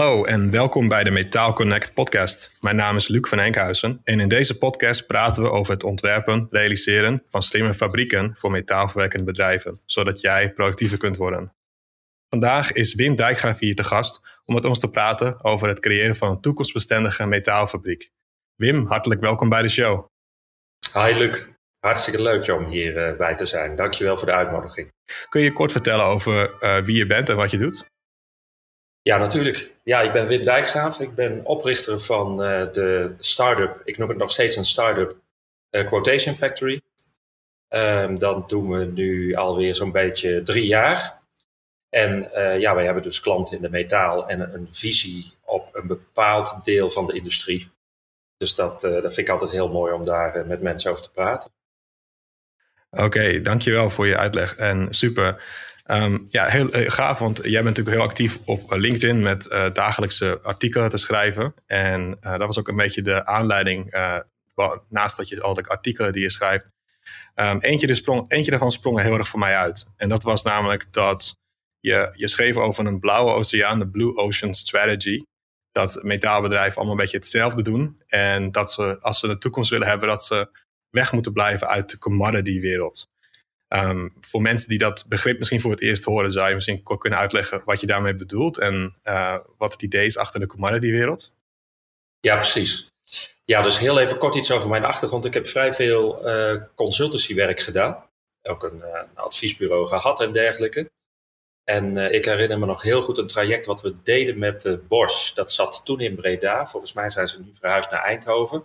Hallo en welkom bij de Metaal Connect podcast. Mijn naam is Luc van Enkhuizen en in deze podcast praten we over het ontwerpen, realiseren van slimme fabrieken voor metaalverwerkende bedrijven, zodat jij productiever kunt worden. Vandaag is Wim Dijkgraaf hier te gast om met ons te praten over het creëren van een toekomstbestendige metaalfabriek. Wim, hartelijk welkom bij de show. Hi Luc, hartstikke leuk om hierbij bij te zijn. Dankjewel voor de uitnodiging. Kun je kort vertellen over uh, wie je bent en wat je doet? Ja, natuurlijk. Ja, ik ben Wim Dijkgraaf. Ik ben oprichter van uh, de start-up, ik noem het nog steeds een start-up, uh, Quotation Factory. Um, dat doen we nu alweer zo'n beetje drie jaar. En uh, ja, wij hebben dus klanten in de metaal en een visie op een bepaald deel van de industrie. Dus dat, dat vind ik altijd heel mooi om daar met mensen over te praten. Oké, dankjewel voor je uitleg en super. Um, ja, heel uh, gaaf, want jij bent natuurlijk heel actief op LinkedIn met uh, dagelijkse artikelen te schrijven. En dat was ook een beetje de aanleiding, naast dat je altijd artikelen die je schrijft. Um, eentje, sprong, eentje daarvan sprong heel erg voor mij uit. En dat was namelijk dat je, je schreef over een blauwe oceaan, de Blue Ocean Strategy. Dat metaalbedrijven allemaal een beetje hetzelfde doen. En dat ze, als ze de toekomst willen hebben, dat ze weg moeten blijven uit de commodity-wereld. Um, voor mensen die dat begrip misschien voor het eerst horen, zou je misschien kort kunnen uitleggen wat je daarmee bedoelt en uh, wat het idee is achter de commodity-wereld? Ja, precies. Ja, dus heel even kort iets over mijn achtergrond. Ik heb vrij veel uh, consultancywerk gedaan. Ook een, uh, een, adviesbureau gehad en dergelijke. En ik herinner me nog heel goed een traject wat we deden met Bosch. Dat zat toen in Breda. Volgens mij zijn ze nu verhuisd naar Eindhoven.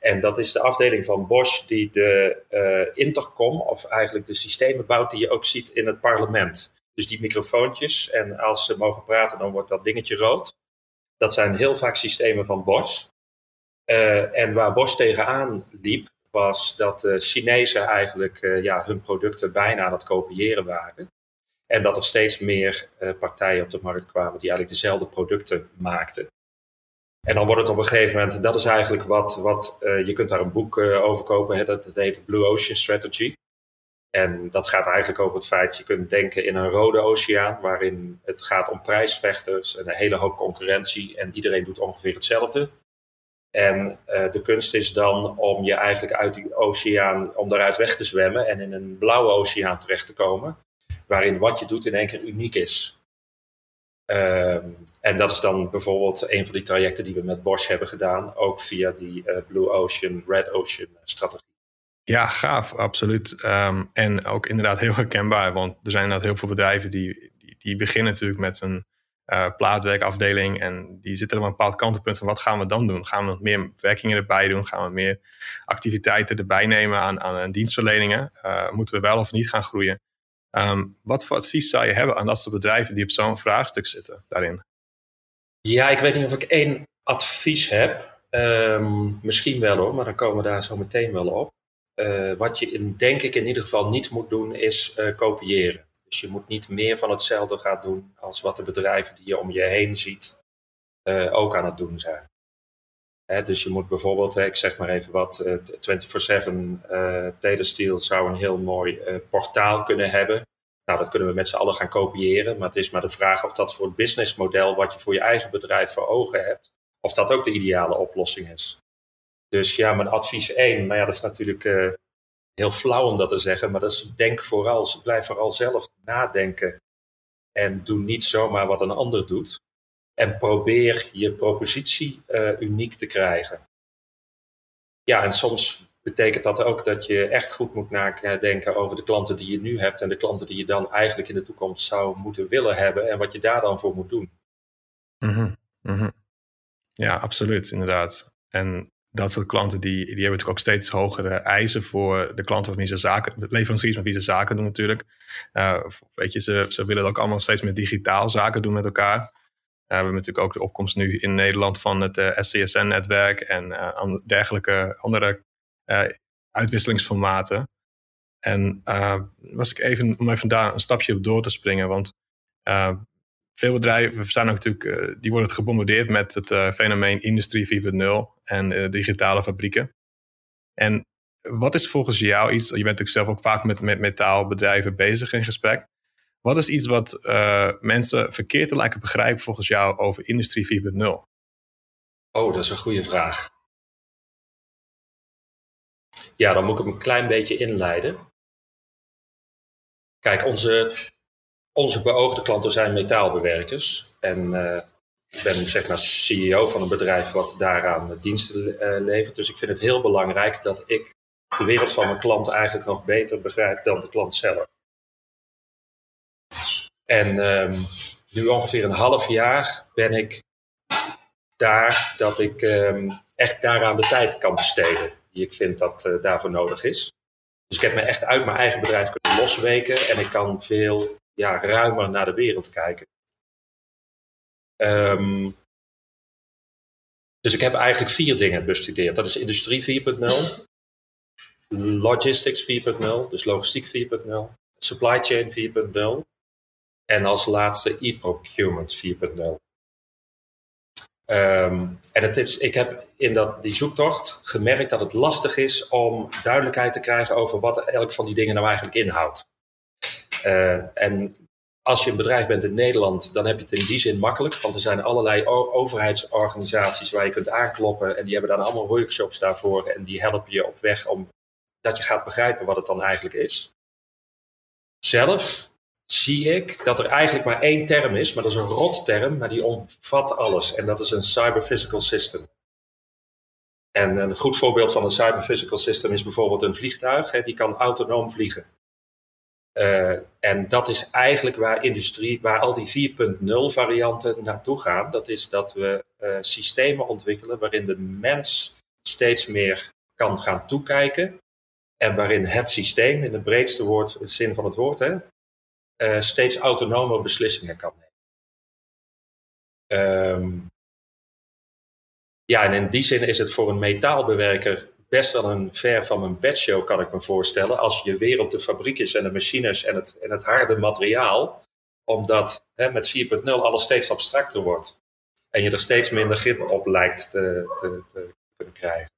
En dat is de afdeling van Bosch die de uh, intercom, of eigenlijk de systemen bouwt die je ook ziet in het parlement. Dus die microfoontjes. En als ze mogen praten, dan wordt dat dingetje rood. Dat zijn heel vaak systemen van Bosch. Uh, en waar Bosch tegenaan liep, was dat de Chinezen eigenlijk uh, ja, hun producten bijna aan het kopiëren waren. En dat er steeds meer partijen op de markt kwamen die eigenlijk dezelfde producten maakten. En dan wordt het op een gegeven moment, dat is eigenlijk wat, wat uh, je kunt daar een boek uh, over kopen, dat, heet Blue Ocean Strategy. En dat gaat eigenlijk over het feit, je kunt denken in een rode oceaan, waarin het gaat om prijsvechters en een hele hoop concurrentie en iedereen doet ongeveer hetzelfde. En uh, de kunst is dan om je eigenlijk uit die oceaan, om daaruit weg te zwemmen en in een blauwe oceaan terecht te komen, waarin wat je doet in één keer uniek is. Um, en dat is dan bijvoorbeeld een van die trajecten die we met Bosch hebben gedaan, ook via die uh, Blue Ocean, Red Ocean strategie. Ja, gaaf, absoluut. Um, en ook inderdaad heel herkenbaar, want er zijn inderdaad heel veel bedrijven die, die, die beginnen natuurlijk met een uh, plaatwerkafdeling en die zitten op een bepaald kantelpunt van wat gaan we dan doen? Gaan we meer werkingen erbij doen? Gaan we meer activiteiten erbij nemen aan, aan dienstverleningen? Uh, moeten we wel of niet gaan groeien? Um, wat voor advies zou je hebben aan dat soort bedrijven die op zo'n vraagstuk zitten daarin? Ja, ik weet niet of ik één advies heb. Um, misschien wel hoor, maar dan komen we daar zo meteen wel op. Uh, wat je denk ik in ieder geval niet moet doen, is uh, kopiëren. Dus je moet niet meer van hetzelfde gaan doen als wat de bedrijven die je om je heen ziet uh, ook aan het doen zijn. Dus je moet bijvoorbeeld, ik zeg maar even wat, 24-7 uh, Telesteel zou een heel mooi portaal kunnen hebben nou, dat kunnen we met z'n allen gaan kopiëren. Maar het is maar de vraag of dat voor het businessmodel wat je voor je eigen bedrijf voor ogen hebt, of dat ook de ideale oplossing is. Dus ja, mijn advies één, maar ja, dat is natuurlijk uh, heel flauw om dat te zeggen, maar dat is denk vooral, blijf vooral zelf nadenken. En doe niet zomaar wat een ander doet. En probeer je propositie uh, uniek te krijgen. Ja, en soms betekent dat ook dat je echt goed moet nadenken over de klanten die je nu hebt en de klanten die je dan eigenlijk in de toekomst zou moeten willen hebben en wat je daar dan voor moet doen. Mm -hmm. Mm -hmm. Ja, absoluut, inderdaad. En dat soort klanten die, die hebben natuurlijk ook steeds hogere eisen voor de klanten met wie ze zaken, leveranciers met wie ze zaken doen natuurlijk. Uh, weet je, ze, ze willen ook allemaal steeds meer digitaal zaken doen met elkaar. Uh, we hebben natuurlijk ook de opkomst nu in Nederland van het uh, SCSN-netwerk en dergelijke andere uitwisselingsformaten. En was ik even, om even daar een stapje op door te springen, want veel bedrijven zijn natuurlijk, die worden gebombardeerd met het fenomeen Industrie 4.0 en digitale fabrieken. En wat is volgens jou iets, je bent natuurlijk zelf ook vaak met, met metaalbedrijven bezig in gesprek. Wat is iets wat uh, mensen verkeerd te lijken begrijpen volgens jou over Industrie 4.0? Oh, dat is een goede vraag. Ja, dan moet ik hem een klein beetje inleiden. Kijk, onze, onze beoogde klanten zijn metaalbewerkers. En uh, ik ben zeg maar CEO van een bedrijf wat daaraan diensten uh, levert. Dus ik vind het heel belangrijk dat ik de wereld van mijn klant eigenlijk nog beter begrijp dan de klant zelf. En um, nu ongeveer een half jaar ben ik daar dat ik um, echt daaraan de tijd kan besteden die ik vind dat uh, daarvoor nodig is. Dus ik heb me echt uit mijn eigen bedrijf kunnen losweken en ik kan veel ja, ruimer naar de wereld kijken. Um, dus ik heb eigenlijk vier dingen bestudeerd. Dat is industrie 4.0, logistics 4.0, dus logistiek 4.0, supply chain 4.0 en als laatste e-procurement 4.0. Um, en het is, ik heb in dat, die zoektocht gemerkt dat het lastig is om duidelijkheid te krijgen over wat elk van die dingen nou eigenlijk inhoudt. Uh, en als je een bedrijf bent in Nederland, dan heb je het in die zin makkelijk. Want er zijn allerlei overheidsorganisaties waar je kunt aankloppen. En die hebben dan allemaal workshops daarvoor. En die helpen je op weg om dat je gaat begrijpen wat het dan eigenlijk is. Zelf zie ik dat er eigenlijk maar één term is, maar dat is een rotterm, maar die omvat alles. En dat is een cyber-physical system. En een goed voorbeeld van een cyber-physical system is bijvoorbeeld een vliegtuig, hè, die kan autonoom vliegen. Uh, en dat is eigenlijk waar industrie, waar al die 4.0 varianten naartoe gaan. Dat is dat we uh, systemen ontwikkelen waarin de mens steeds meer kan gaan toekijken. En waarin het systeem, in de breedste woord, zin van het woord, hè, uh, steeds autonome beslissingen kan nemen. Um, ja, en in die zin is het voor een metaalbewerker best wel een ver van mijn bedshow, kan ik me voorstellen. Als je wereld de fabriek is en de machines en het, en het harde materiaal. Omdat hè, met 4.0 alles steeds abstracter wordt. En je er steeds minder grip op lijkt te, te, te kunnen krijgen.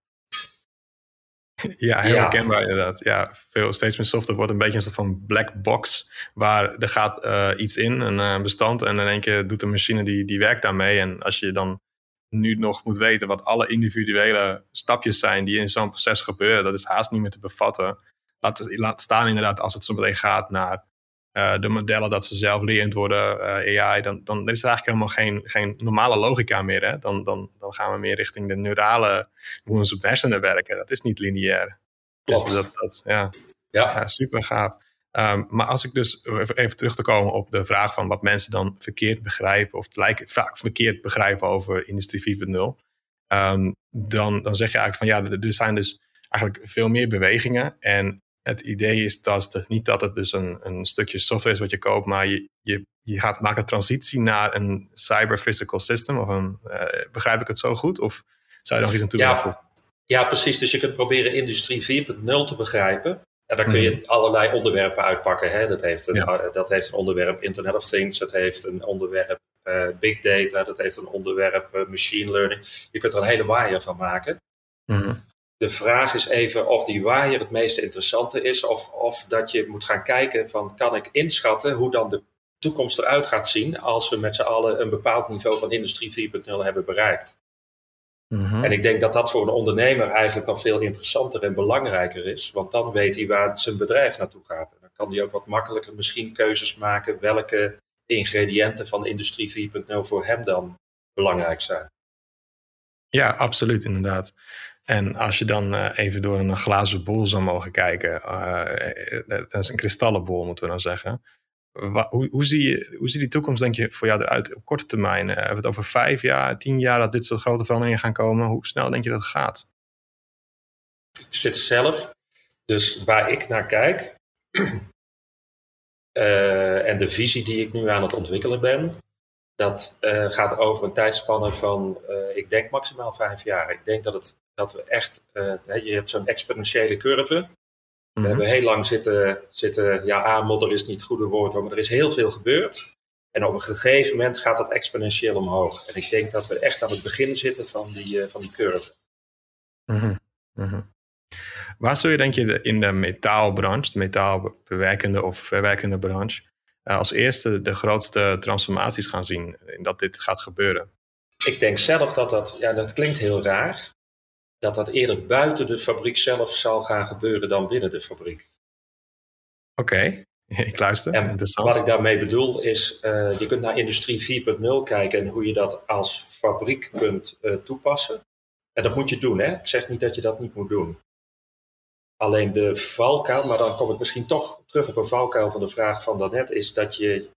Ja, heel ja. herkenbaar inderdaad. Ja, veel, steeds meer software wordt een beetje een soort van black box. Waar er gaat uh, iets in, een uh, bestand. En in één keer doet de machine die, die werkt daarmee. En als je dan nu nog moet weten wat alle individuele stapjes zijn die in zo'n proces gebeuren, dat is haast niet meer te bevatten. Laat, laat staan inderdaad als het zo meteen gaat naar uh, de modellen dat ze zelflerend worden, uh, AI, dan, dan is er eigenlijk helemaal geen, geen normale logica meer. Hè? Dan, dan, dan gaan we meer richting de neurale, hoe onze hersenen werken. Dat is niet lineair. Klopt. Dus dat, dat, ja. Ja. ja super gaaf. Um, maar als ik dus even terug te komen op de vraag van wat mensen dan verkeerd begrijpen, of lijken vaak verkeerd begrijpen over Industrie 4.0, um, dan, dan zeg je eigenlijk van ja, er, er zijn dus eigenlijk veel meer bewegingen. En het idee is dat het niet dat het dus een, een stukje software is wat je koopt, maar je, je, je gaat maken transitie naar een cyber physical system. Of een, uh, begrijp ik het zo goed? Of zou je nog iets aan toe ja, voegen? Ja, precies. Dus je kunt proberen industrie 4.0 te begrijpen. En daar kun je mm. allerlei onderwerpen uitpakken. Hè? Dat, heeft een, ja. dat heeft een onderwerp Internet of Things, dat heeft een onderwerp uh, Big Data, dat heeft een onderwerp uh, Machine Learning. Je kunt er een hele waaier van maken. Mm de vraag is even of die waaier het meest interessante is. Of, of dat je moet gaan kijken van kan ik inschatten hoe dan de toekomst eruit gaat zien als we met z'n allen een bepaald niveau van industrie 4.0 hebben bereikt. Mm-hmm. En ik denk dat dat voor een ondernemer eigenlijk nog veel interessanter en belangrijker is. Want dan weet hij waar zijn bedrijf naartoe gaat. En dan kan hij ook wat makkelijker misschien keuzes maken welke ingrediënten van industrie 4.0 voor hem dan belangrijk zijn. Ja, absoluut, inderdaad. En als je dan uh, even door een glazen bol zou mogen kijken, uh, dat is een kristallenbol moeten we dan zeggen. hoe, hoe, zie je, hoe ziet die toekomst denk je voor jou eruit op korte termijn? Hebben we het over vijf jaar, tien jaar dat dit soort grote veranderingen gaan komen? Hoe snel denk je dat het gaat? Ik zit zelf, dus waar ik naar kijk en de visie die ik nu aan het ontwikkelen ben, dat gaat over een tijdspanne van, ik denk maximaal vijf jaar. Ik denk dat het dat we echt, uh, je hebt zo'n exponentiële curve. We mhm. hebben heel lang zitten, zitten ja, aanmodder is niet het goede woord, maar er is heel veel gebeurd. En op een gegeven moment gaat dat exponentieel omhoog. En ik denk dat we echt aan het begin zitten van die, uh, van die curve. Mm -hmm. Waar zul je denk je in de metaalbranche, de metaalbewerkende of verwerkende branche, als eerste de grootste transformaties gaan zien in dat dit gaat gebeuren? Ik denk zelf dat dat, ja, dat klinkt heel raar, dat dat eerder buiten de fabriek zelf zal gaan gebeuren dan binnen de fabriek. Oké, ik luister. En wat ik daarmee bedoel is, uh, je kunt naar industrie 4.0 kijken en hoe je dat als fabriek kunt uh, toepassen. En dat moet je doen, hè? Ik zeg niet dat je dat niet moet doen. Alleen de valkuil, maar dan kom ik misschien toch terug op een valkuil van de vraag van daarnet, is dat je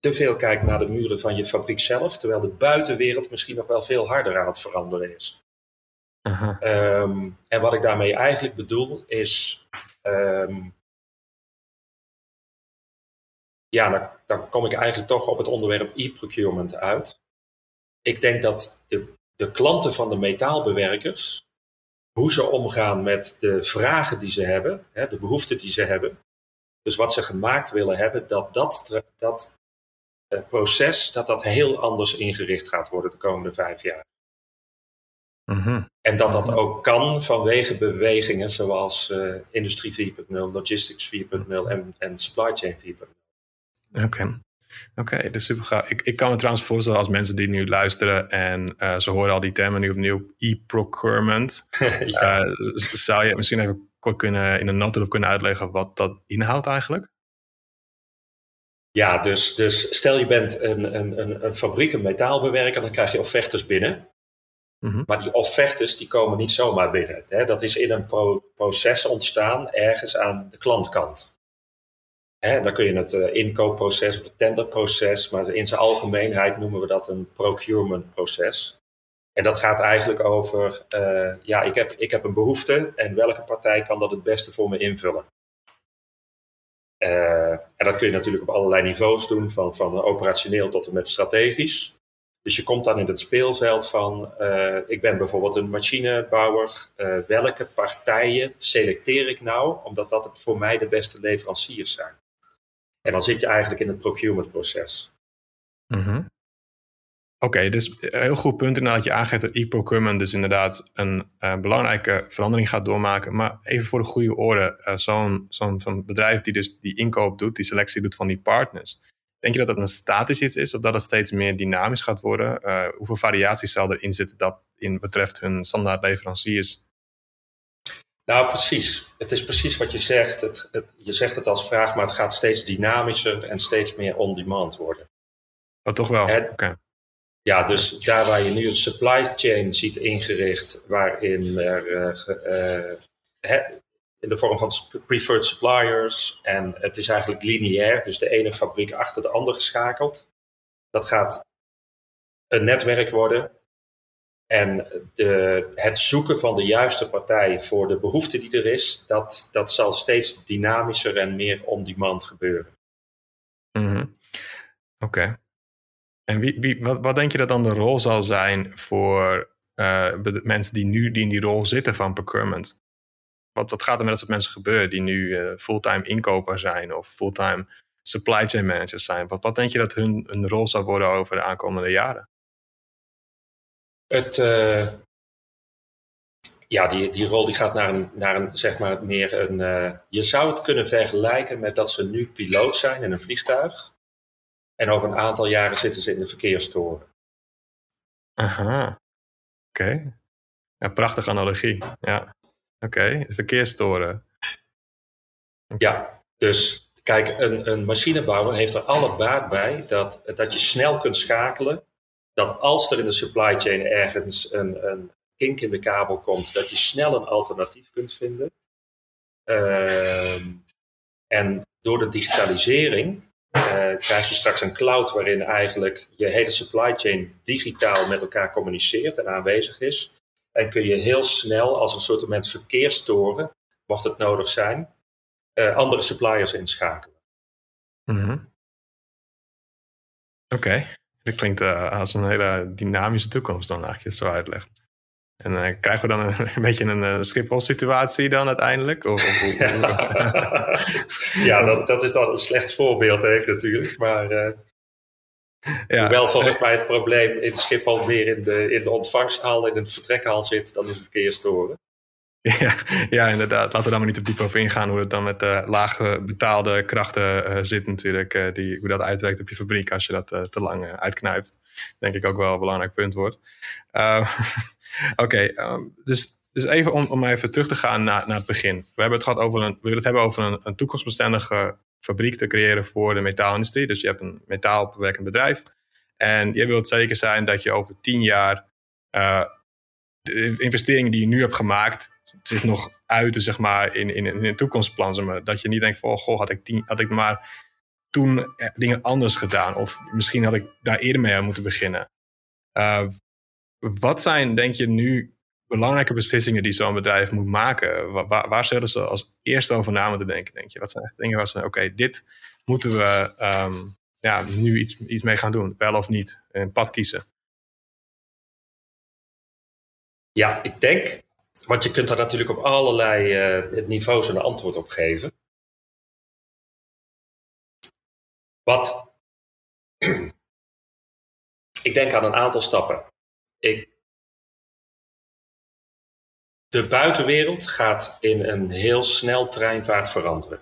te veel kijkt naar de muren van je fabriek zelf, terwijl de buitenwereld misschien nog wel veel harder aan het veranderen is. Um, en wat ik daarmee eigenlijk bedoel is, um, ja, dan, dan, kom ik eigenlijk toch op het onderwerp e-procurement uit. Ik denk dat de, de klanten van de metaalbewerkers hoe ze omgaan met de vragen die ze hebben, hè, de behoeften die ze hebben. Dus wat ze gemaakt willen hebben, dat dat, dat uh, proces dat dat heel anders ingericht gaat worden de komende vijf jaar. Mm En dat dat ook kan vanwege bewegingen zoals uh, Industrie 4.0, Logistics 4.0 en, en Supply Chain 4.0. Oké. Oké, okay, dus super gaaf. Ik, ik kan me trouwens voorstellen als mensen die nu luisteren en uh, ze horen al die termen nu opnieuw, e-procurement. ja. uh, zou je misschien even kort kunnen, in een notendop kunnen uitleggen wat dat inhoudt eigenlijk? Ja, dus, dus stel je bent een, een, een, fabriek, een metaalbewerker, dan krijg je offertes binnen. -hmm. Maar die offertes die komen niet zomaar binnen. Hè? Dat is in een pro proces ontstaan ergens aan de klantkant. Hè, dan kun je het uh, inkoopproces of het tenderproces, maar in zijn algemeenheid noemen we dat een procurement proces. En dat gaat eigenlijk over, uh, ja, ik heb, ik heb een behoefte en welke partij kan dat het beste voor me invullen. Uh, en dat kun je natuurlijk op allerlei niveaus doen, van, van operationeel tot en met strategisch. Dus je komt dan in het speelveld van, ik ben bijvoorbeeld een machinebouwer, welke partijen selecteer ik nou, omdat dat voor mij de beste leveranciers zijn. En dan zit je eigenlijk in het procurement-proces. Mm -hmm. Oké, dus een heel goed punt inderdaad dat je aangeeft dat e-procurement dus inderdaad een belangrijke verandering gaat doormaken. Maar even voor de goede orde, zo'n zo'n bedrijf die dus die inkoop doet, die selectie doet van die partners. Denk je dat dat een statisch iets is of dat het steeds meer dynamisch gaat worden? Uh, hoeveel variaties zal erin zitten dat in betreft hun standaard leveranciers? Nou, precies. Het is precies wat je zegt. Het, je zegt het als vraag, maar het gaat steeds dynamischer en steeds meer on-demand worden. Oh, toch wel? Oké. Ja, dus daar waar je nu een supply chain ziet ingericht, waarin er uh, uh, in de vorm van preferred suppliers en het is eigenlijk lineair, dus de ene fabriek achter de andere geschakeld. Dat gaat een netwerk worden en de, het zoeken van de juiste partij voor de behoefte die er is, dat, dat zal steeds dynamischer en meer on-demand gebeuren. Mm Oké. En wie, wie, wat, wat denk je dat dan de rol zal zijn voor uh, mensen die nu die in die rol zitten van procurement? Wat, wat gaat er met dat soort mensen gebeuren die nu uh, fulltime inkoper zijn of fulltime supply chain managers zijn? Wat, wat denk je dat hun, hun rol zal worden over de aankomende jaren? Het, uh, ja, die, die rol die gaat naar een, naar een zeg maar meer een. Uh, je zou het kunnen vergelijken met dat ze nu piloot zijn in een vliegtuig. En over een aantal jaren zitten ze in de verkeerstoren. Aha. Oké. Okay. Ja, prachtige analogie. Ja. Oké, okay. Ja, dus kijk, een, een machinebouwer heeft er alle baat bij dat, dat je snel kunt schakelen dat als er in de supply chain ergens een, een kink in de kabel komt, dat je snel een alternatief kunt vinden. Uh, en door de digitalisering uh, krijg je straks een cloud waarin eigenlijk je hele supply chain digitaal met elkaar communiceert en aanwezig is. En kun je heel snel als een soort verkeerstoren, mocht het nodig zijn, uh, andere suppliers inschakelen. Mm -hmm. Oké. Okay. Dat klinkt uh, als een hele dynamische toekomst dan eigenlijk, zo uitlegt. En uh, krijgen we dan een, een beetje een Schiphol-situatie dan uiteindelijk? Of, of, ja, ja dat, dat, is dan een slecht voorbeeld even natuurlijk. Maar ja. hoewel volgens mij het probleem in Schiphol meer in de, in de ontvangsthal in de vertrekhal zit dan in de verkeerstoren. Ja, ja, inderdaad. Laten we daar maar niet te diep over ingaan hoe het dan met de laag betaalde krachten uh, zit natuurlijk. Uh, die, hoe dat uitwerkt op je fabriek als je dat uh, te lang uitknijpt. Denk ik ook wel een belangrijk punt wordt. Oké, okay, um, dus, dus even om, om even terug te gaan naar, naar het begin. We hebben het gehad over een, we willen het hebben over een, een toekomstbestendige fabriek te creëren voor de metaalindustrie. Dus je hebt een metaalbewerkend bedrijf. En je wilt zeker zijn dat je over tien jaar de investeringen die je nu hebt gemaakt, zich nog uiten zeg maar, in, in, in een toekomstplan. Maar. Dat je niet denkt van, oh, goh, had ik, tien, had ik maar toen eh, dingen anders gedaan. Of misschien had ik daar eerder mee aan moeten beginnen. Uh, wat zijn, denk je, nu belangrijke beslissingen die zo'n bedrijf moet maken? Waar, zullen ze als eerste over na moeten denken, denk je? Wat zijn echt dingen waar ze, oké, dit moeten we um, ja, nu iets, iets mee gaan doen. Wel of niet. Een pad kiezen. Ja, ik denk, want je kunt daar natuurlijk op allerlei uh, niveaus een antwoord op geven. Wat, ik denk aan een aantal stappen. Ik, de buitenwereld gaat in een heel snel treinvaart veranderen.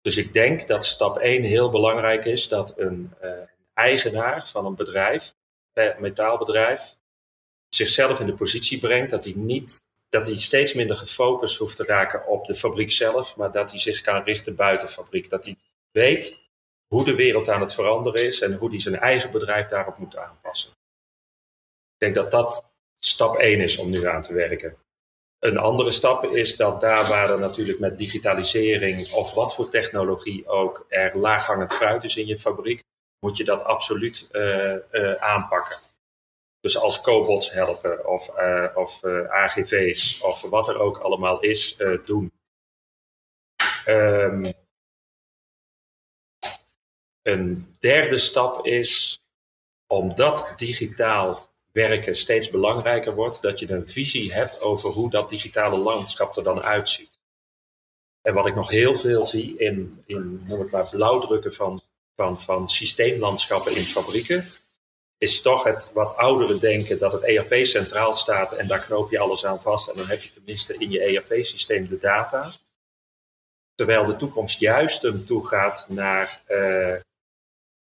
Dus ik denk dat stap 1 heel belangrijk is dat een uh, eigenaar van een bedrijf, een metaalbedrijf, zichzelf in de positie brengt dat hij niet dat hij steeds minder gefocust hoeft te raken op de fabriek zelf, maar dat hij zich kan richten buiten fabriek. Dat hij weet hoe de wereld aan het veranderen is en hoe hij zijn eigen bedrijf daarop moet aanpassen. Ik denk dat dat stap 1 is om nu aan te werken. Een andere stap is dat daar waar er natuurlijk met digitalisering of wat voor technologie ook er laaghangend fruit is in je fabriek, moet je dat absoluut uh, uh, aanpakken. Dus als cobots helpen of, uh, of AGV's of wat er ook allemaal is, doen. Um, een derde stap is, omdat digitaal werken steeds belangrijker wordt, dat je een visie hebt over hoe dat digitale landschap er dan uitziet. En wat ik nog heel veel zie in, in noem het maar, blauwdrukken van, van, van systeemlandschappen in fabrieken, is toch het wat oudere denken dat het ERP centraal staat en daar knoop je alles aan vast en dan heb je tenminste in je ERP-systeem de data. Terwijl de toekomst juist toe gaat naar uh,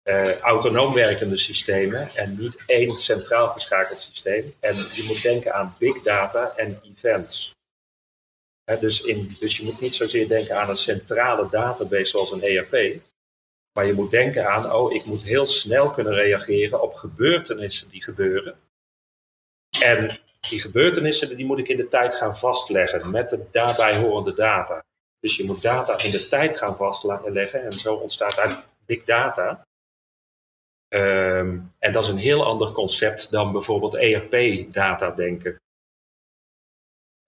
uh, autonoom werkende systemen en niet één centraal geschakeld systeem. En je moet denken aan big data en events. dus, in, dus je moet niet zozeer denken aan een centrale database zoals een ERP, maar je moet denken aan, oh, ik moet heel snel kunnen reageren op gebeurtenissen die gebeuren. En die gebeurtenissen die moet ik in de tijd gaan vastleggen met de daarbij horende data. Dus je moet data in de tijd gaan vastleggen en zo ontstaat uit big data. Um, en dat is een heel ander concept dan bijvoorbeeld ERP-data denken.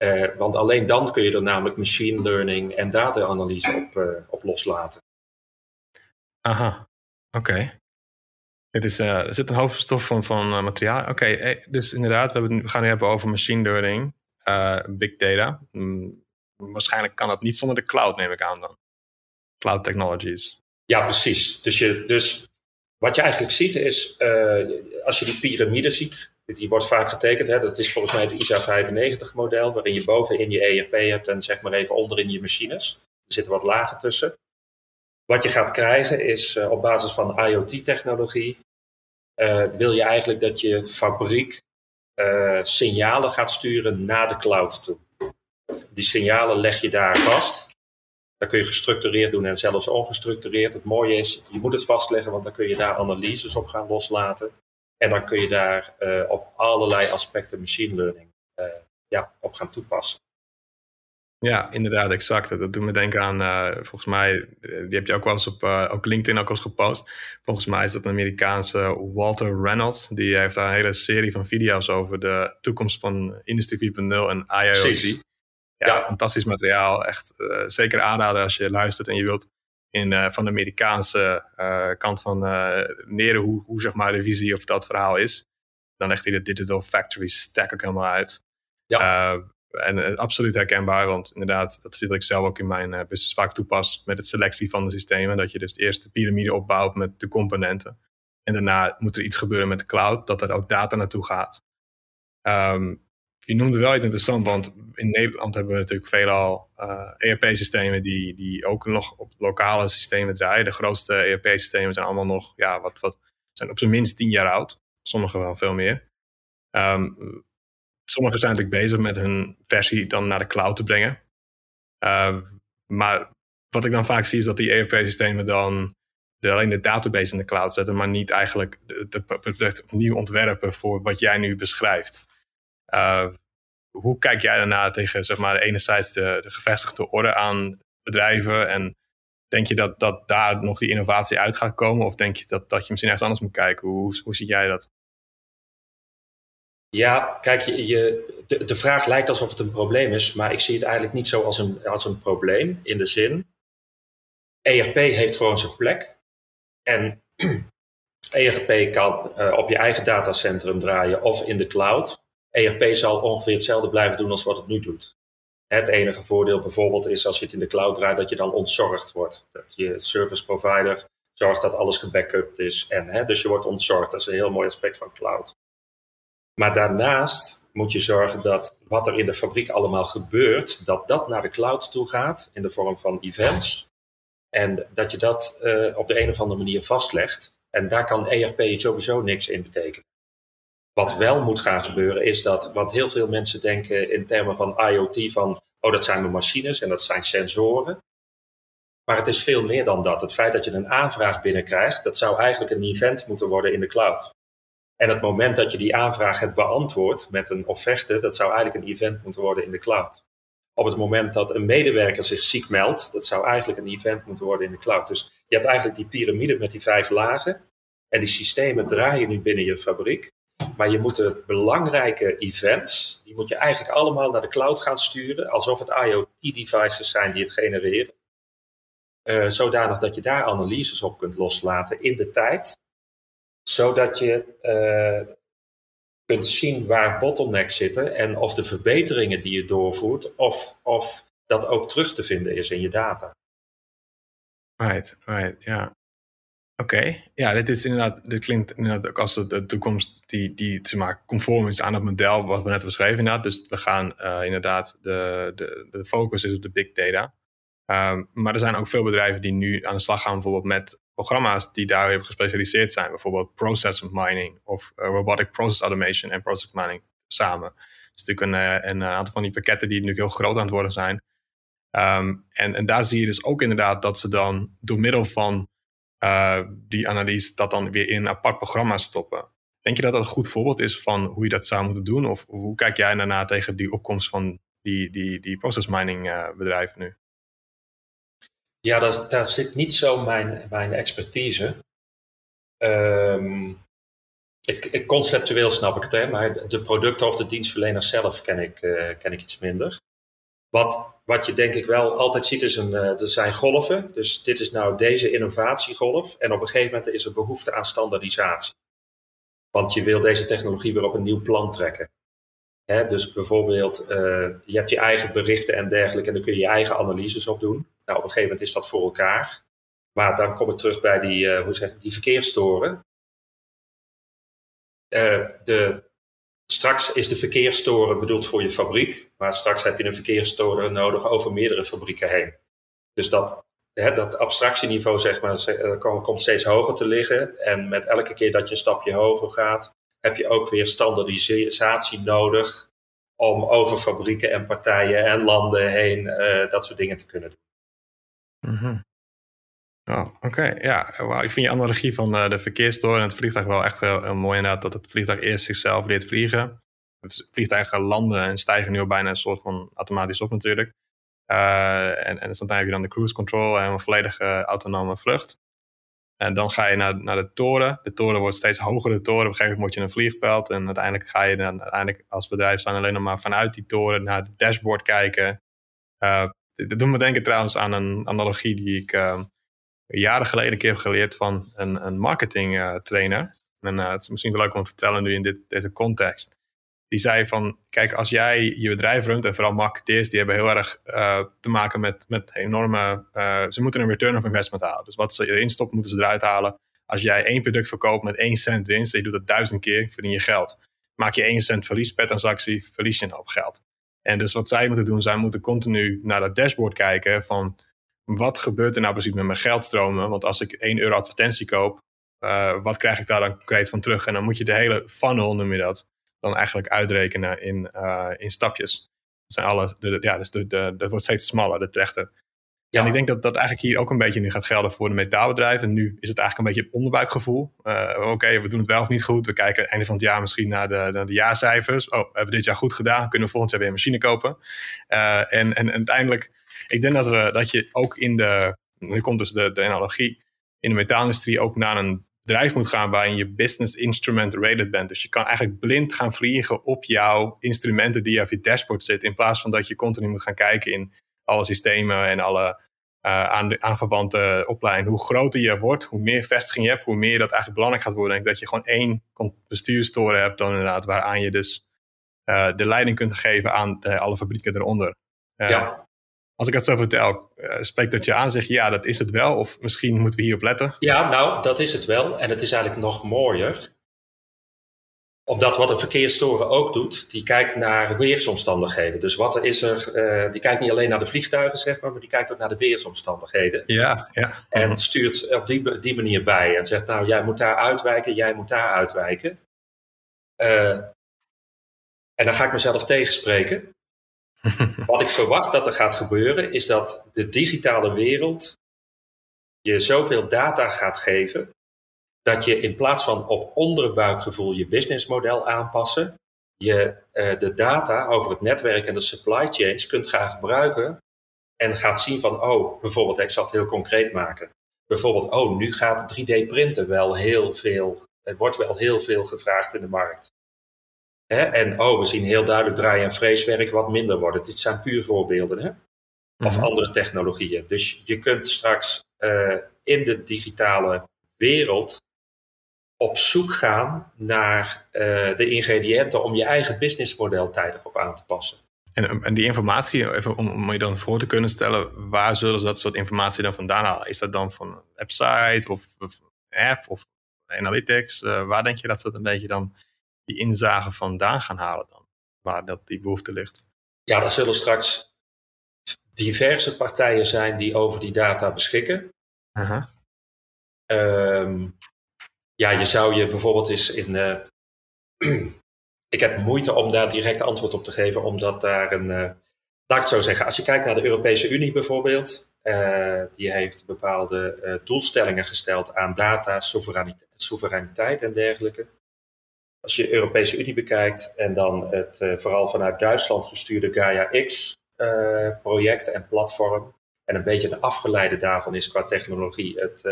Uh, want alleen dan kun je er namelijk machine learning en data-analyse op, uh, op loslaten. Aha, oké. Het is, uh, er zit een hoop stof van, van materiaal. Oké, okay, eh, dus inderdaad, we, hebben, we, gaan nu hebben over machine learning, big data. Mm, waarschijnlijk kan dat niet zonder de cloud, neem ik aan dan. Cloud technologies. Ja, precies. Dus, je, dus wat je eigenlijk ziet is, als je die piramide ziet, die wordt vaak getekend. Hè, dat is volgens mij het ISA 95 model, waarin je bovenin je ERP hebt en zeg maar even onderin je machines. Er zitten wat lagen tussen. Wat je gaat krijgen is uh, op basis van IoT-technologie, uh, wil je eigenlijk dat je fabriek signalen gaat sturen naar de cloud toe. Die signalen leg je daar vast. Dat kun je gestructureerd doen en zelfs ongestructureerd. Het mooie is, je moet het vastleggen, want dan kun je daar analyses op gaan loslaten. En dan kun je daar op allerlei aspecten machine learning ja, op gaan toepassen. Ja, inderdaad, exact. Dat doet me denken aan, uh, volgens mij, eh, die heb je ook wel eens op ook LinkedIn ook eens gepost. Volgens mij is dat een Amerikaanse Walter Reynolds. Die heeft daar een hele serie van video's over de toekomst van Industrie 4.0 en IoT. Ja, fantastisch materiaal. Echt uh, zeker aanraden als je luistert en je wilt in, van de Amerikaanse kant van leren hoe, hoe zeg maar de visie op dat verhaal is. Dan legt hij de Digital Factory Stack ook helemaal uit. Ja. En uh, absoluut herkenbaar, want inderdaad, dat wat ik zelf ook in mijn uh, business vaak toepas met het selectie van de systemen. Dat je dus eerst de piramide opbouwt met de componenten. En daarna moet er iets gebeuren met de cloud, dat er ook data naartoe gaat. Um, je noemde wel iets interessant, want in Nederland hebben we natuurlijk veelal ERP-systemen die, die ook nog op lokale systemen draaien. De grootste ERP-systemen zijn allemaal nog, ja, wat, wat zijn op zijn minst tien jaar oud. Sommige wel veel meer. Um, sommigen zijn natuurlijk bezig met hun versie dan naar de cloud te brengen. Uh, maar wat ik dan vaak zie is dat die ERP-systemen dan alleen de database in de cloud zetten, maar niet eigenlijk het product opnieuw ontwerpen voor wat jij nu beschrijft. Uh, hoe kijk jij daarna tegen zeg maar, enerzijds de, de gevestigde orde aan bedrijven en denk je dat, dat daar nog die innovatie uit gaat komen? Of denk je dat, dat je misschien ergens anders moet kijken? Hoe, hoe zie jij dat? Ja, kijk, je, je, de, de vraag lijkt alsof het een probleem is, maar ik zie het eigenlijk niet zo als een, als een probleem in de zin. ERP heeft gewoon zijn plek. En ERP kan uh, op je eigen datacentrum draaien of in de cloud. ERP zal ongeveer hetzelfde blijven doen als wat het nu doet. Het enige voordeel bijvoorbeeld is als je het in de cloud draait, dat je dan ontzorgd wordt. Dat je service provider zorgt dat alles gebackupt is. En, hè, dus je wordt ontzorgd. Dat is een heel mooi aspect van cloud. Maar daarnaast moet je zorgen dat wat er in de fabriek allemaal gebeurt, dat dat naar de cloud toe gaat in de vorm van events. En dat je dat uh, op de een of andere manier vastlegt. En daar kan ERP sowieso niks in betekenen. Wat wel moet gaan gebeuren is dat, wat heel veel mensen denken in termen van IoT, van oh dat zijn mijn machines en dat zijn sensoren. Maar het is veel meer dan dat. Het feit dat je een aanvraag binnenkrijgt, dat zou eigenlijk een event moeten worden in de cloud. En het moment dat je die aanvraag hebt beantwoord met een offerte, dat zou eigenlijk een event moeten worden in de cloud. Op het moment dat een medewerker zich ziek meldt, dat zou eigenlijk een event moeten worden in de cloud. Dus je hebt eigenlijk die piramide met die vijf lagen. En die systemen draaien nu binnen je fabriek. Maar je moet de belangrijke events, die moet je eigenlijk allemaal naar de cloud gaan sturen, alsof het IoT-devices zijn die het genereren. Uh, zodanig dat je daar analyses op kunt loslaten in de tijd, zodat je uh, kunt zien waar bottlenecks zitten en of de verbeteringen die je doorvoert, of, of dat ook terug te vinden is in je data. Right, right, ja. Oké, ja, dit is inderdaad, dit klinkt inderdaad ook als de, toekomst die, die zeg conform is aan het model wat we net beschreven inderdaad. Dus we gaan uh, inderdaad, de, de, de focus is op de big data. Um, maar er zijn ook veel bedrijven die nu aan de slag gaan bijvoorbeeld met programma's die daarin gespecialiseerd zijn. Bijvoorbeeld process mining of uh, robotic process automation en process mining samen. Dat is natuurlijk een, uh, een aantal van die pakketten die nu heel groot aan het worden zijn. Um, en, en daar zie je dus ook inderdaad dat ze dan door middel van uh, die analyse dat dan weer in een apart programma stoppen. Denk je dat dat een goed voorbeeld is van hoe je dat zou moeten doen? Of hoe kijk jij daarna tegen die opkomst van die, die, die process mining uh, bedrijven nu? Ja, daar, daar zit niet zo mijn, mijn expertise. Um, ik, ik, conceptueel snap ik het, hè, maar de producten of de dienstverleners zelf ken ik, uh, ken ik iets minder. Wat, wat je denk ik wel altijd ziet is een, uh, er zijn golven. Dus dit is nou deze innovatiegolf. En op een gegeven moment is er behoefte aan standaardisatie. Want je wil deze technologie weer op een nieuw plan trekken. Dus bijvoorbeeld, uh, je hebt je eigen berichten en dergelijke en dan kun je je eigen analyses op doen. Nou, op een gegeven moment is dat voor elkaar. Maar dan kom ik terug bij die, uh, hoe zeg ik, die verkeerstoren. de, Straks is de verkeerstoren bedoeld voor je fabriek, maar straks heb je een verkeerstoren nodig over meerdere fabrieken heen. Dus dat, hè, dat abstractieniveau zeg maar, eh, komt steeds hoger te liggen. En met elke keer dat je een stapje hoger gaat, heb je ook weer standaardisatie nodig om over fabrieken en partijen en landen heen uh, dat soort dingen te kunnen doen. Mm. Oh, oké. Ja, ik vind je analogie van uh, de verkeerstoren en het vliegtuig wel echt heel, heel, mooi inderdaad. Dat het vliegtuig eerst zichzelf leert vliegen. Het vliegtuigen landen en stijgen nu al bijna een soort van automatisch op natuurlijk. Uh, en, en dan heb je dan de cruise control en een volledige autonome vlucht. En dan ga je naar, naar de toren. De toren wordt steeds hoger, de toren. Op een gegeven moment moet je een vliegveld. En uiteindelijk ga je dan uiteindelijk als bedrijf staan alleen nog maar vanuit die toren naar het dashboard kijken. Uh, dat doet me denken trouwens aan een analogie die ik jaren geleden een keer geleerd van een, een marketing uh, trainer. En uh, het is misschien wel leuk om te vertellen nu in dit, deze context. Die zei van, kijk, als jij je bedrijf runt en vooral marketeers, die hebben heel erg uh, te maken met, met enorme, ze moeten een return of investment halen. Dus wat ze erin stoppen, moeten ze eruit halen. Als jij één product verkoopt met één cent winst en je doet dat duizend keer, verdien je geld. maak je 1 cent verlies per transactie, verlies je een hoop geld. En dus wat zij moeten doen, zij moeten continu naar dat dashboard kijken van wat gebeurt er nou precies met mijn geldstromen? Want als ik 1 euro advertentie koop, uh, wat krijg ik daar dan concreet van terug? En dan moet je de hele funnel, noem je dat, dan eigenlijk uitrekenen in, uh, in stapjes. Dat zijn alle, de, ja, dus de, de, dat wordt steeds smaller, de trechter. Ja. En ik denk dat dat eigenlijk hier ook een beetje nu gaat gelden voor de metaalbedrijven. Nu is het eigenlijk een beetje het onderbuikgevoel. Uh, Oké, we doen het wel of niet goed. We kijken einde van het jaar misschien naar de, naar de jaarcijfers. Oh, we hebben dit jaar goed gedaan. Kunnen we volgend jaar weer een machine kopen? En, en, uiteindelijk, ik denk dat, we, dat je ook in de, nu komt dus de, de analogie, in de metaalindustrie ook naar een bedrijf moet gaan waarin je business instrument rated bent. Dus je kan eigenlijk blind gaan vliegen op jouw instrumenten die op je dashboard zitten. In plaats van dat je continu moet gaan kijken in alle systemen en alle uh, aan, aanverwante opleidingen. Hoe groter je wordt, hoe meer vestiging je hebt, hoe meer dat eigenlijk belangrijk gaat worden. En dat je gewoon één bestuurstoren hebt dan inderdaad, waaraan je dus uh, de leiding kunt geven aan de, alle fabrieken eronder. Ja. Als ik het zo vertel, spreekt dat je aan zeg ja, dat is het wel. Of misschien moeten we hierop letten. Ja, nou, dat is het wel. En het is eigenlijk nog mooier omdat wat een verkeerstoren ook doet, die kijkt naar weersomstandigheden. Dus wat er is er, uh, die kijkt niet alleen naar de vliegtuigen, zeg maar, maar die kijkt ook naar de weersomstandigheden. Ja, ja. En stuurt op die, die manier bij en zegt, nou, jij moet daar uitwijken, jij moet daar uitwijken. Uh, en dan ga ik mezelf tegenspreken. wat ik verwacht dat er gaat gebeuren, is dat de digitale wereld je zoveel data gaat geven dat je in plaats van op onderbuikgevoel je businessmodel aanpassen, je uh, de data over het netwerk en de supply chains kunt gaan gebruiken en gaat zien van, oh, bijvoorbeeld, ik zal het heel concreet maken. Bijvoorbeeld, oh, nu gaat 3D-printen wel heel veel, er wordt wel heel veel gevraagd in de markt. Hè? En oh, we zien heel duidelijk draai- en freeswerk wat minder worden. Dit zijn puur voorbeelden. Hè? Of mhm. andere technologieën. Dus je kunt straks uh, in de digitale wereld op zoek gaan naar uh, de ingrediënten om je eigen businessmodel tijdig op aan te passen. En, en die informatie, even om, om, je dan voor te kunnen stellen, waar zullen ze dat soort informatie dan vandaan halen? Is dat dan van een website of, of app of analytics? Uh, waar denk je dat ze een beetje dan die inzagen vandaan gaan halen dan? Waar dat die behoefte ligt? Ja, er zullen straks diverse partijen zijn die over die data beschikken. Uh -huh. um, ja, je zou je bijvoorbeeld eens in. Uh, ik heb moeite om daar direct antwoord op te geven, omdat daar een. Uh, laat ik het zo zeggen. Als je kijkt naar de Europese Unie bijvoorbeeld, uh, die heeft bepaalde doelstellingen gesteld aan data, soevereiniteit, soevereiniteit en dergelijke. Als je de Europese Unie bekijkt en dan het vooral vanuit Duitsland gestuurde Gaia X project en platform. En een beetje de afgeleide daarvan is qua technologie het,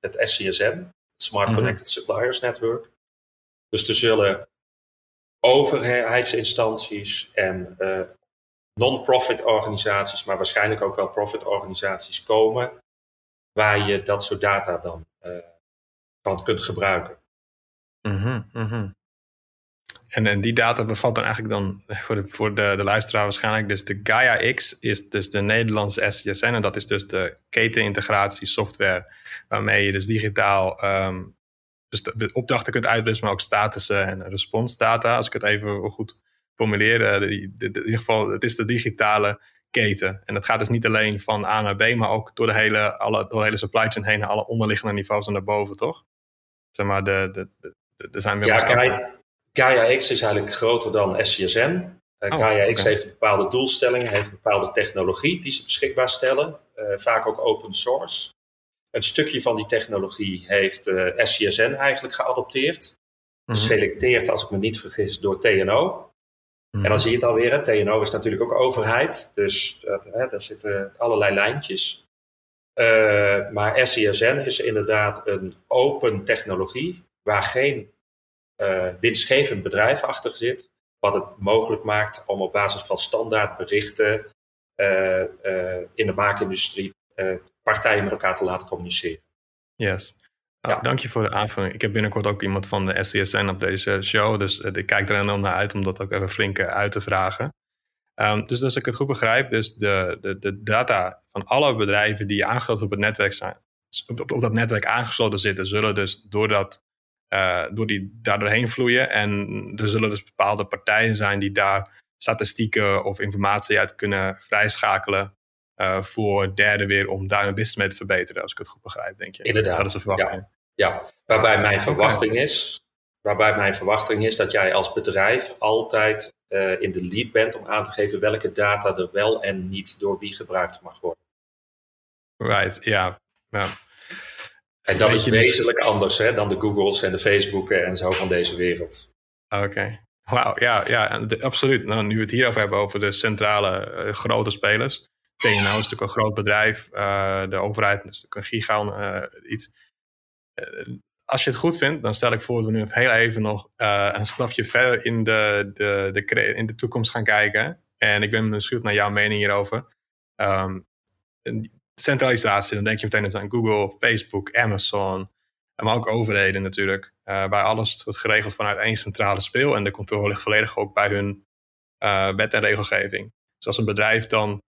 het SCSM, Smart mhm. Connected Suppliers Network. Dus er zullen overheidsinstanties en non-profit organisaties, maar waarschijnlijk ook wel profit organisaties komen, waar je dat soort data dan van kunt gebruiken. Mm -hmm, En, en die data bevat dan eigenlijk dan voor de, voor de, de luisteraar waarschijnlijk dus de Gaia X is dus de Nederlandse SGSN en dat is dus de ketenintegratie software waarmee je dus digitaal um, dus de opdrachten kunt uitwisselen, maar ook statussen en responsdata, als ik het even goed formuleer. Eh, in ieder geval, het is de digitale keten. En dat gaat dus niet alleen van A naar B, maar ook door de hele, alle, door de hele supply chain heen naar alle onderliggende niveaus en naar boven, toch? Zeg maar, de, de, de, er zijn meer ja, Gaia, X is eigenlijk groter dan SCSN. Uh, oh, Gaia X heeft bepaalde doelstellingen, heeft een bepaalde technologie die ze beschikbaar stellen. Uh, vaak ook open source. Een stukje van die technologie heeft uh, eh, SCSN eigenlijk geadopteerd. Mm Geselecteerd, als ik me niet vergis, door TNO. En dan mhm. zie je het alweer. Hè. TNO is natuurlijk ook overheid. Dus hè, daar zitten allerlei lijntjes. Maar SCSN is inderdaad een open technologie waar geen winstgevend bedrijf achter zit. Wat het mogelijk maakt om op basis van standaard berichten uh, in de maakindustrie partijen met elkaar te laten communiceren. Yes. Nou. Dank je voor de aanvulling. Ik heb binnenkort ook iemand van de SCSN op deze show. Dus ik kijk er dan naar uit om dat ook even flink uit te vragen. Um, dus als ik het goed begrijp, dus de, de, de data van alle bedrijven die aangesloten op het netwerk zijn, op, op, dat netwerk aangesloten zitten, zullen dus door dat door die daar doorheen vloeien. En er zullen dus bepaalde partijen zijn die daar statistieken of informatie uit kunnen vrijschakelen. voor derden weer om daar een business mee te verbeteren, als ik het goed begrijp, denk je. Inderdaad. Dat is een verwachting. Ja, ja. waarbij mijn verwachting is, waarbij mijn verwachting is dat jij als bedrijf altijd in de lead bent om aan te geven welke data er wel en niet door wie gebruikt mag worden. Right, ja. ja. En dat is wezenlijk anders hè, dan de Googles en de Facebooken en zo van deze wereld. Oké. Wauw, ja, ja absoluut. Nou, nu we het hierover hebben over de centrale uh, grote spelers. TNO is natuurlijk een groot bedrijf. Uh, de overheid is natuurlijk een giga uh, iets. als je het goed vindt, dan stel ik voor dat we nu heel even nog een stapje verder in de, de, de, in de toekomst gaan kijken. En ik ben benieuwd naar jouw mening hierover. Um, centralisatie, dan denk je meteen aan Google, Facebook, Amazon, maar ook overheden natuurlijk. Uh, waar alles wordt geregeld vanuit één centrale speel en de controle ligt volledig ook bij hun uh, wet en regelgeving. Dus als een bedrijf dan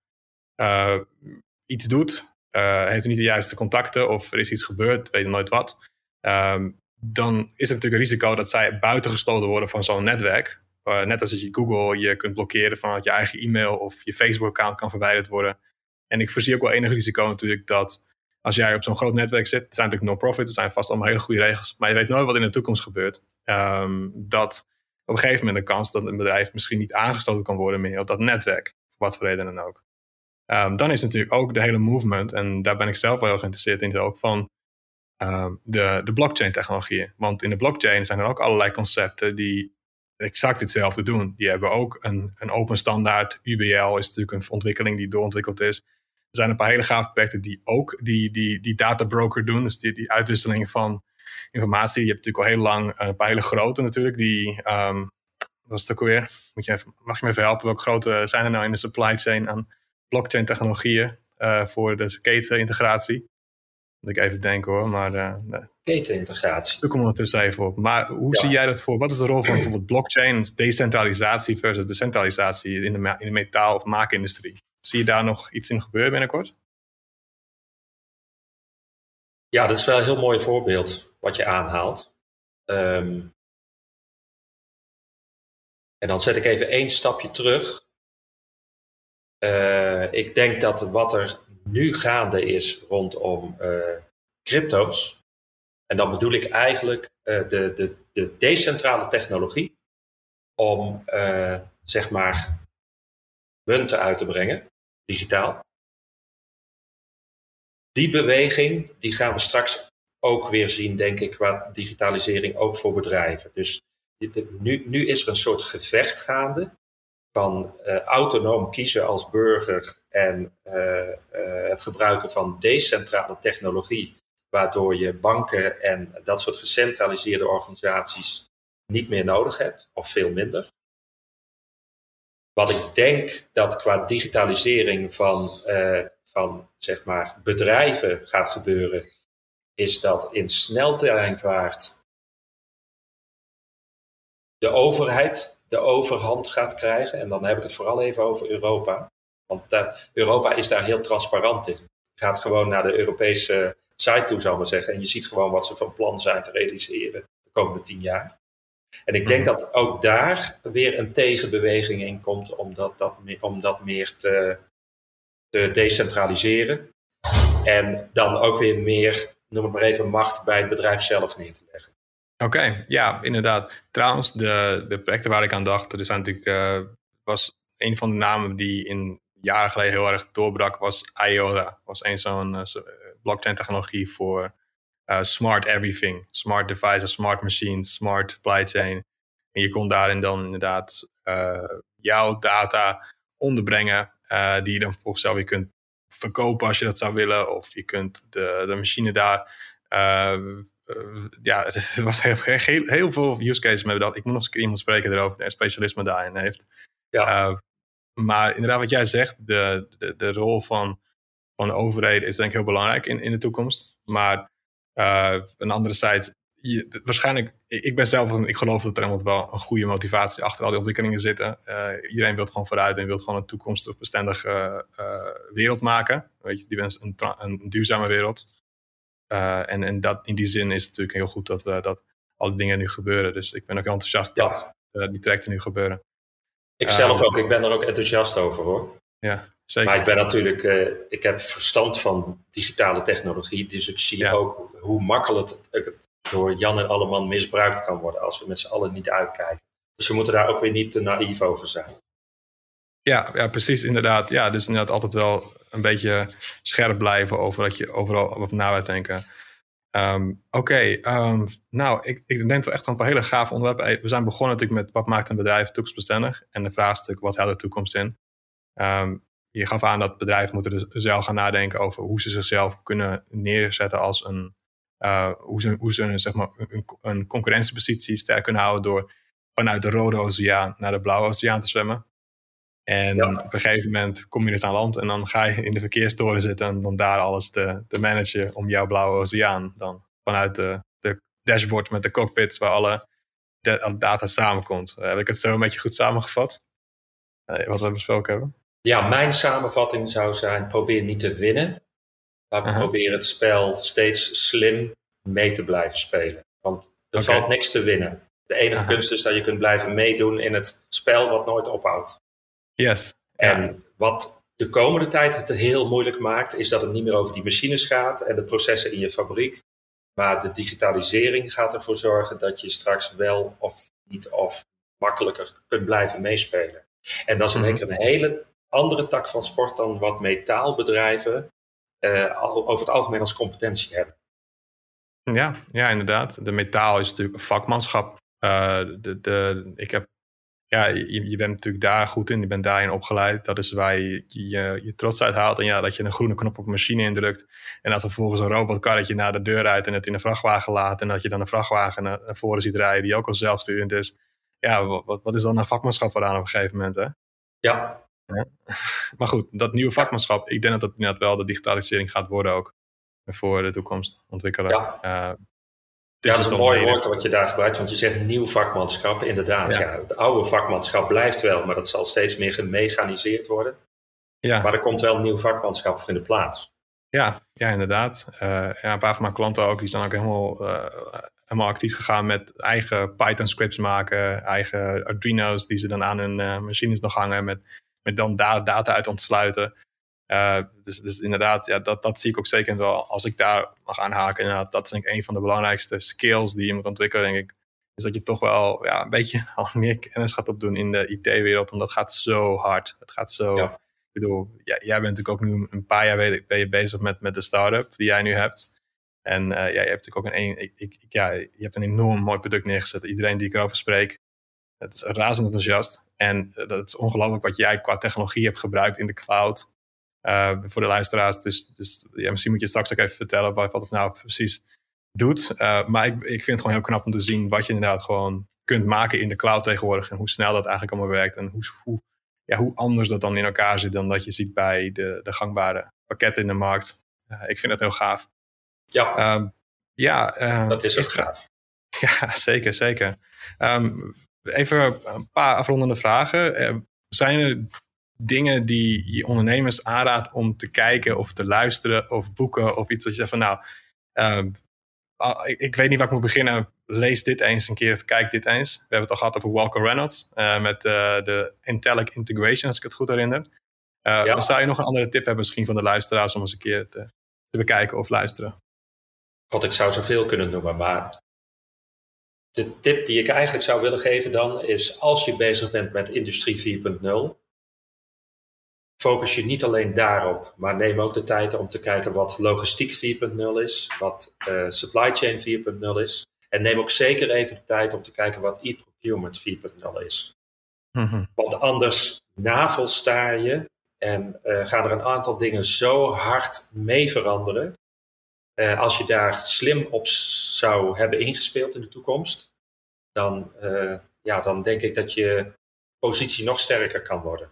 iets doet, heeft niet de juiste contacten of er is iets gebeurd, weet je nooit wat, um, dan is er natuurlijk een risico dat zij buitengesloten worden van zo'n netwerk. net als dat je Google je kunt blokkeren vanuit je eigen e-mail of je Facebook-account kan verwijderd worden. En ik voorzie ook wel enig risico natuurlijk dat als jij op zo'n groot netwerk zit, het zijn natuurlijk non-profit, er zijn vast allemaal hele goede regels, maar je weet nooit wat in de toekomst gebeurt. Ehm, dat op een gegeven moment de kans dat een bedrijf misschien niet aangesloten kan worden meer op dat netwerk, wat voor reden dan ook. Um, dan is natuurlijk ook de hele movement, en daar ben ik zelf wel heel geïnteresseerd in, ook van um, de, de blockchain-technologieën. Want in de blockchain zijn er ook allerlei concepten die exact hetzelfde doen. Die hebben ook een, een open standaard. UBL is natuurlijk een ontwikkeling die doorontwikkeld is. Er zijn een paar hele gave projecten die ook die, die, die data broker doen. Dus die, die uitwisseling van informatie. Je hebt natuurlijk al heel lang een paar hele grote natuurlijk. Die, um, was het ook alweer? Moet je even, mag je me even helpen? Welke grote zijn er nou in de supply chain aan blockchain technologieën uh, voor de ketenintegratie? Moet ik even denken hoor, maar... Uh, Ketenintegratie. Daar komen we ondertussen even op. Maar hoe zie jij dat voor? Wat is de rol van bijvoorbeeld blockchain, decentralisatie versus decentralisatie in de, in de metaal- of maakindustrie? Zie je daar nog iets in gebeuren binnenkort? Ja, dat is wel een heel mooi voorbeeld wat je aanhaalt. Um, en dan zet ik even één stapje terug. Uh, ik denk dat wat er nu gaande is rondom uh, crypto's, en dan bedoel ik eigenlijk uh, de, de, de decentrale technologie om zeg maar munten uit te brengen digitaal. Die beweging die gaan we straks ook weer zien, denk ik, qua digitalisering, ook voor bedrijven. Dus nu, nu is er een soort gevecht gaande van uh, autonoom kiezen als burger en uh, uh, het gebruiken van decentrale technologie, waardoor je banken en dat soort gecentraliseerde organisaties niet meer nodig hebt, of veel minder. Wat ik denk dat qua digitalisering van, uh, van zeg maar bedrijven gaat gebeuren, is dat in sneltreinvaart de overheid de overhand gaat krijgen. En dan heb ik het vooral even over Europa. Want Europa is daar heel transparant in. Je gaat gewoon naar de Europese site toe, zou ik maar zeggen. En je ziet gewoon wat ze van plan zijn te realiseren de komende tien jaar. En ik denk mhm. dat ook daar weer een tegenbeweging in komt om dat, dat, om dat meer te, te decentraliseren. En dan ook weer meer, noem het maar even, macht bij het bedrijf zelf neer te leggen. Oké, ja, inderdaad. Trouwens, de, de projecten waar ik aan dacht, er zijn natuurlijk, uh, was een van de namen die in jaren geleden heel erg doorbrak, was IOTA. Was een zo'n uh, blockchain technologie voor uh, smart everything. Smart devices, smart machines, smart supply chain. En je kon daarin dan inderdaad uh, jouw data onderbrengen, uh, die je dan vervolgens zelf weer kunt verkopen als je dat zou willen. Of je kunt de, de machine daar. ja, er was heel, heel, heel, veel use cases met dat. Ik moet nog eens iemand spreken erover een specialisme daarin heeft. Ja. maar inderdaad, wat jij zegt, de, de, de rol van, van overheden is denk ik heel belangrijk in, in de toekomst. Maar uh, een andere site, je, waarschijnlijk, ik ben zelf, ik geloof dat er wel een goede motivatie achter al die ontwikkelingen zitten. Uh, iedereen wil gewoon vooruit en wil gewoon een toekomstbestendige uh, wereld maken. Weet je, die wens een, een duurzame wereld. en en dat, in die zin is het natuurlijk heel goed dat we dat alle dingen nu gebeuren. Dus ik ben ook enthousiast dat die trajecten nu gebeuren. Ik zelf ook, ik ben er ook enthousiast over hoor. Ja, zeker. Maar ik ben natuurlijk, ik heb verstand van digitale technologie, dus ik zie ook hoe makkelijk het, het, door Jan en Alleman misbruikt kan worden als we met z'n allen niet uitkijken. Dus we moeten daar ook weer niet te naïef over zijn. Ja, ja, precies, inderdaad. Ja, dus inderdaad altijd wel een beetje scherp blijven over dat je overal over na gaat denken. Ehm, oké, ehm, nou, ik, ik denk toch echt een paar hele gave onderwerpen. We zijn begonnen natuurlijk met wat maakt een bedrijf toekomstbestendig en de vraagstuk wat helpt de toekomst in. Um, je gaf aan dat bedrijven moeten dus zelf gaan nadenken over hoe ze zichzelf kunnen neerzetten als een, uh, hoe ze, hoe ze zeg maar, een, een concurrentiepositie sterk kunnen houden door vanuit de Rode Oceaan naar de Blauwe Oceaan te zwemmen. En op een gegeven moment kom je dus aan land en dan ga je in de verkeerstoren zitten en dan daar alles te, te managen om jouw blauwe oceaan. Dan vanuit de, de dashboard met de cockpits waar alle, data samenkomt. Uh, heb ik het zo een beetje goed samengevat? Uh, wat we besproken hebben? Ja, mijn samenvatting zou zijn: probeer niet te winnen, maar probeer het spel steeds slim mee te blijven spelen. Want er valt niks te winnen. De enige kunst is dat je kunt blijven meedoen in het spel wat nooit ophoudt. Yes. En wat de komende tijd het heel moeilijk maakt, is dat het niet meer over die machines gaat en de processen in je fabriek. Maar de digitalisering gaat ervoor zorgen dat je straks wel of niet of makkelijker kunt blijven meespelen. En dat is mm -hmm. een hele andere tak van sport dan wat metaalbedrijven uh, over het algemeen als competentie hebben. Ja, ja, inderdaad. De metaal is natuurlijk een vakmanschap. Uh, de, de, ik heb ja, je, je, bent natuurlijk daar goed in, je bent daarin opgeleid. Dat is waar je je, je trots uit haalt. En ja, dat je een groene knop op een machine indrukt. En dat er vervolgens een robotkarretje naar de deur uit en het in een vrachtwagen laat. En dat je dan een vrachtwagen naar, voren ziet rijden die ook al zelfsturend is. Ja, wat, wat is dan een vakmanschap aan op een gegeven moment, hè? Ja. Ja. Maar goed, dat nieuwe vakmanschap, ik denk dat dat inderdaad wel de digitalisering gaat worden ook. Voor de toekomst ontwikkelen. Ja. Uh, ja, dat is een mooi woord wat je daar gebruikt, want je zegt nieuw vakmanschap. Inderdaad, ja. het oude vakmanschap blijft wel, maar dat zal steeds meer gemechaniseerd worden. Ja. Maar er komt wel nieuw vakmanschap voor in de plaats. Ja, ja inderdaad. Uh, ja, een paar van mijn klanten ook, die zijn ook helemaal, uh, helemaal actief gegaan met eigen Python scripts maken, eigen Arduino's die ze dan aan hun uh, machines nog hangen, met, met dan data uit ontsluiten. Uh, dus, dus inderdaad, ja, dat, dat zie ik ook zeker wel. Als ik daar mag aanhaken, inderdaad, dat is denk ik een van de belangrijkste skills die je moet ontwikkelen, denk ik. Is dat je toch wel ja, een beetje al meer kennis gaat opdoen in de IT-wereld. Want dat gaat zo hard. Het gaat zo. Ja. Ik bedoel, ja, jij bent natuurlijk ook nu een paar jaar ben je bezig met, met de start-up die jij nu hebt. En uh, ja, je hebt natuurlijk ook een, ik, ik, ja, je hebt een enorm mooi product neergezet. Iedereen die ik erover spreek, het is razend enthousiast. En uh, dat is ongelooflijk wat jij qua technologie hebt gebruikt in de cloud. Uh, voor de luisteraars. Dus, dus ja, misschien moet je straks ook even vertellen wat, wat het nou precies doet. Uh, maar ik, ik vind het gewoon heel knap om te zien wat je inderdaad gewoon kunt maken in de cloud tegenwoordig. En hoe snel dat eigenlijk allemaal werkt. En hoe, hoe, ja, hoe anders dat dan in elkaar zit dan dat je ziet bij de, de gangbare pakketten in de markt. Uh, ik vind dat heel gaaf. Ja, um, ja dat is ook is gaaf. Ja, zeker, zeker. Um, even een paar afrondende vragen. zijn er dingen die je ondernemers aanraadt om te kijken of te luisteren of boeken of iets dat je zegt van nou, uh, ik, weet niet waar ik moet beginnen. Lees dit eens een keer of kijk dit eens. We hebben het al gehad over Walker Reynolds uh, met uh, de Intellic Integration, als ik het goed herinner. Ja. Zou je nog een andere tip hebben misschien van de luisteraars om eens een keer te, te bekijken of luisteren? God, ik zou zoveel kunnen noemen, maar de tip die ik eigenlijk zou willen geven dan is als je bezig bent met industrie 4.0, focus je niet alleen daarop, maar neem ook de tijd om te kijken wat logistiek 4.0 is, wat uh, supply chain 4.0 is. En neem ook zeker even de tijd om te kijken wat e-procurement 4.0 is. Mm Want anders navelstaar je en uh, gaan er een aantal dingen zo hard mee veranderen. Uh, als je daar slim op zou hebben ingespeeld in de toekomst, dan, ja, dan denk ik dat je positie nog sterker kan worden.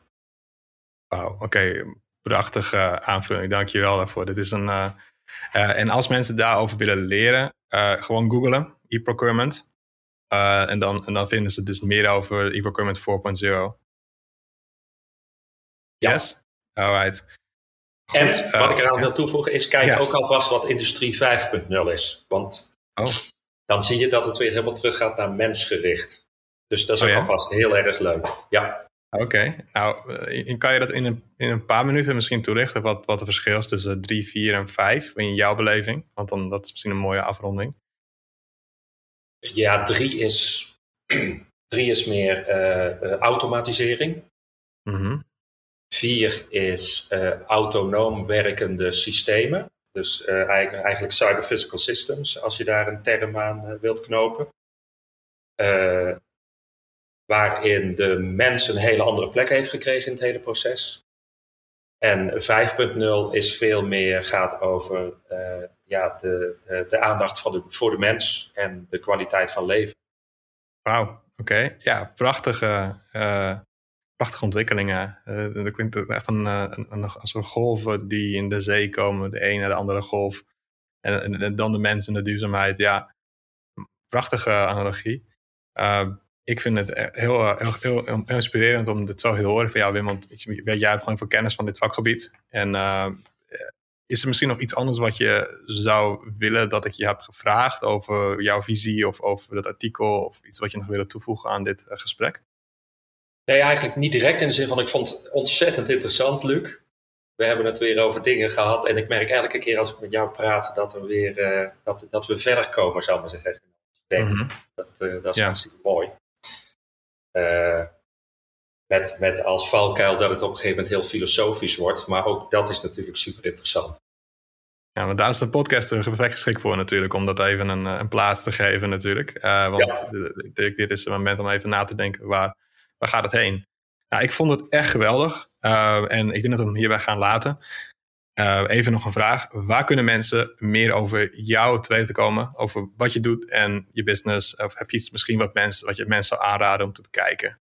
Wauw, oké. Prachtige aanvulling. Dank je wel daarvoor. Dit is een, uh, en als mensen daarover willen leren, gewoon googlen, e-procurement. en, dan, en dan vinden ze dus meer over e-procurement 4.0. Yes? Alright. Goed, en wat ik eraan wil toevoegen is, kijk yes. ook alvast wat industrie 5.0 is. Want oh. dan zie je dat het weer helemaal terug gaat naar mensgericht. Dus dat is Oh ook alvast heel erg leuk. Ja. Oké, nou, eh, kan je dat in een, in een paar minuten misschien toelichten? Wat, wat het verschil is tussen 3, 4 en 5 in jouw beleving? Want dan, dat is misschien een mooie afronding. Ja, drie is, drie is meer eh, eh, automatisering. Mhm. Vier is eh, autonoom werkende systemen. Dus eh, eigenlijk, cyber-physical systems, als je daar een term aan eh, wilt knopen. Waarin de mens een hele andere plek heeft gekregen in het hele proces. En 5.0 is veel meer, gaat over ja, de, de, aandacht de, voor de mens en de kwaliteit van leven. Wauw, oké. Ja, prachtige, prachtige ontwikkelingen. Eh, dat klinkt echt een, eh, een, een, als een golven die in de zee komen, de ene naar de andere golf. En, dan de mens en de duurzaamheid. Ja, prachtige analogie. Uh, ik vind het heel, heel, heel, inspirerend om dit zo te horen van jou, Wim. Want jij hebt gewoon veel kennis van dit vakgebied. En is er misschien nog iets anders wat je zou willen dat ik je heb gevraagd over jouw visie of over dat artikel of iets wat je nog wil toevoegen aan dit gesprek? Nee, eigenlijk niet direct in de zin van ik vond het ontzettend interessant, Luc. We hebben het weer over dingen gehad en ik merk elke keer als ik met jou praat dat, er weer, uh, dat, dat we verder komen, zou ik maar zeggen. Mm -hmm. dat, uh, dat is ja. mooi. Uh, met, met als valkuil dat het op een gegeven moment heel filosofisch wordt, maar ook dat is natuurlijk super interessant. Ja, maar daar is de podcast er geschikt voor natuurlijk, om dat even een, een plaats te geven natuurlijk. Want ja. de, dit is het moment om even na te denken, waar, waar gaat het heen? Nou, ik vond het echt geweldig uh, en ik denk dat we hem hierbij gaan laten. Uh, even nog een vraag. Waar kunnen mensen meer over jou te weten komen? Over wat je doet en je business? Of heb je iets misschien wat, mensen, wat je mensen zou aanraden om te bekijken?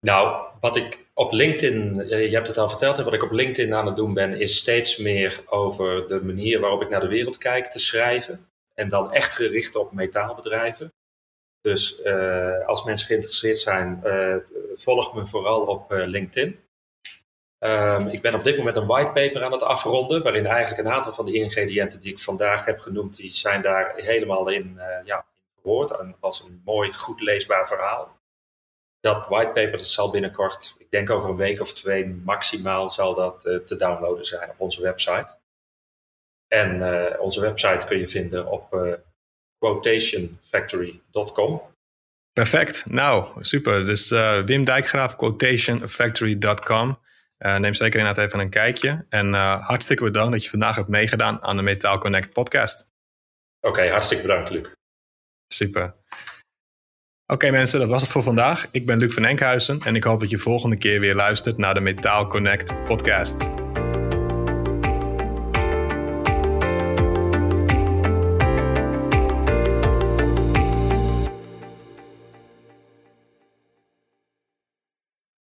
Nou, wat ik op LinkedIn, je hebt het al verteld, wat ik op LinkedIn aan het doen ben, is steeds meer over de manier waarop ik naar de wereld kijk te schrijven. En dan echt gericht op metaalbedrijven. Dus uh, als mensen geïnteresseerd zijn, uh, volg me vooral op uh, LinkedIn. Um, ik ben op dit moment een whitepaper aan het afronden, waarin eigenlijk een aantal van de ingrediënten die ik vandaag heb genoemd, die zijn daar helemaal in ja. En was een mooi, goed leesbaar verhaal dat whitepaper zal binnenkort, ik denk over een week of twee maximaal, zal dat te downloaden zijn op onze website. En onze website kun je vinden op quotationfactory.com. Perfect, nou super. Dus Wim Dijkgraaf, quotationfactory.com. neem zeker inderdaad even een kijkje. En hartstikke bedankt dat je vandaag hebt meegedaan aan de Metaal Connect podcast. Oké, okay, hartstikke bedankt Luc. Super. Oké okay, mensen, dat was het voor vandaag. Ik ben Luc van Enkhuizen en ik hoop dat je volgende keer weer luistert naar de Metaal Connect podcast.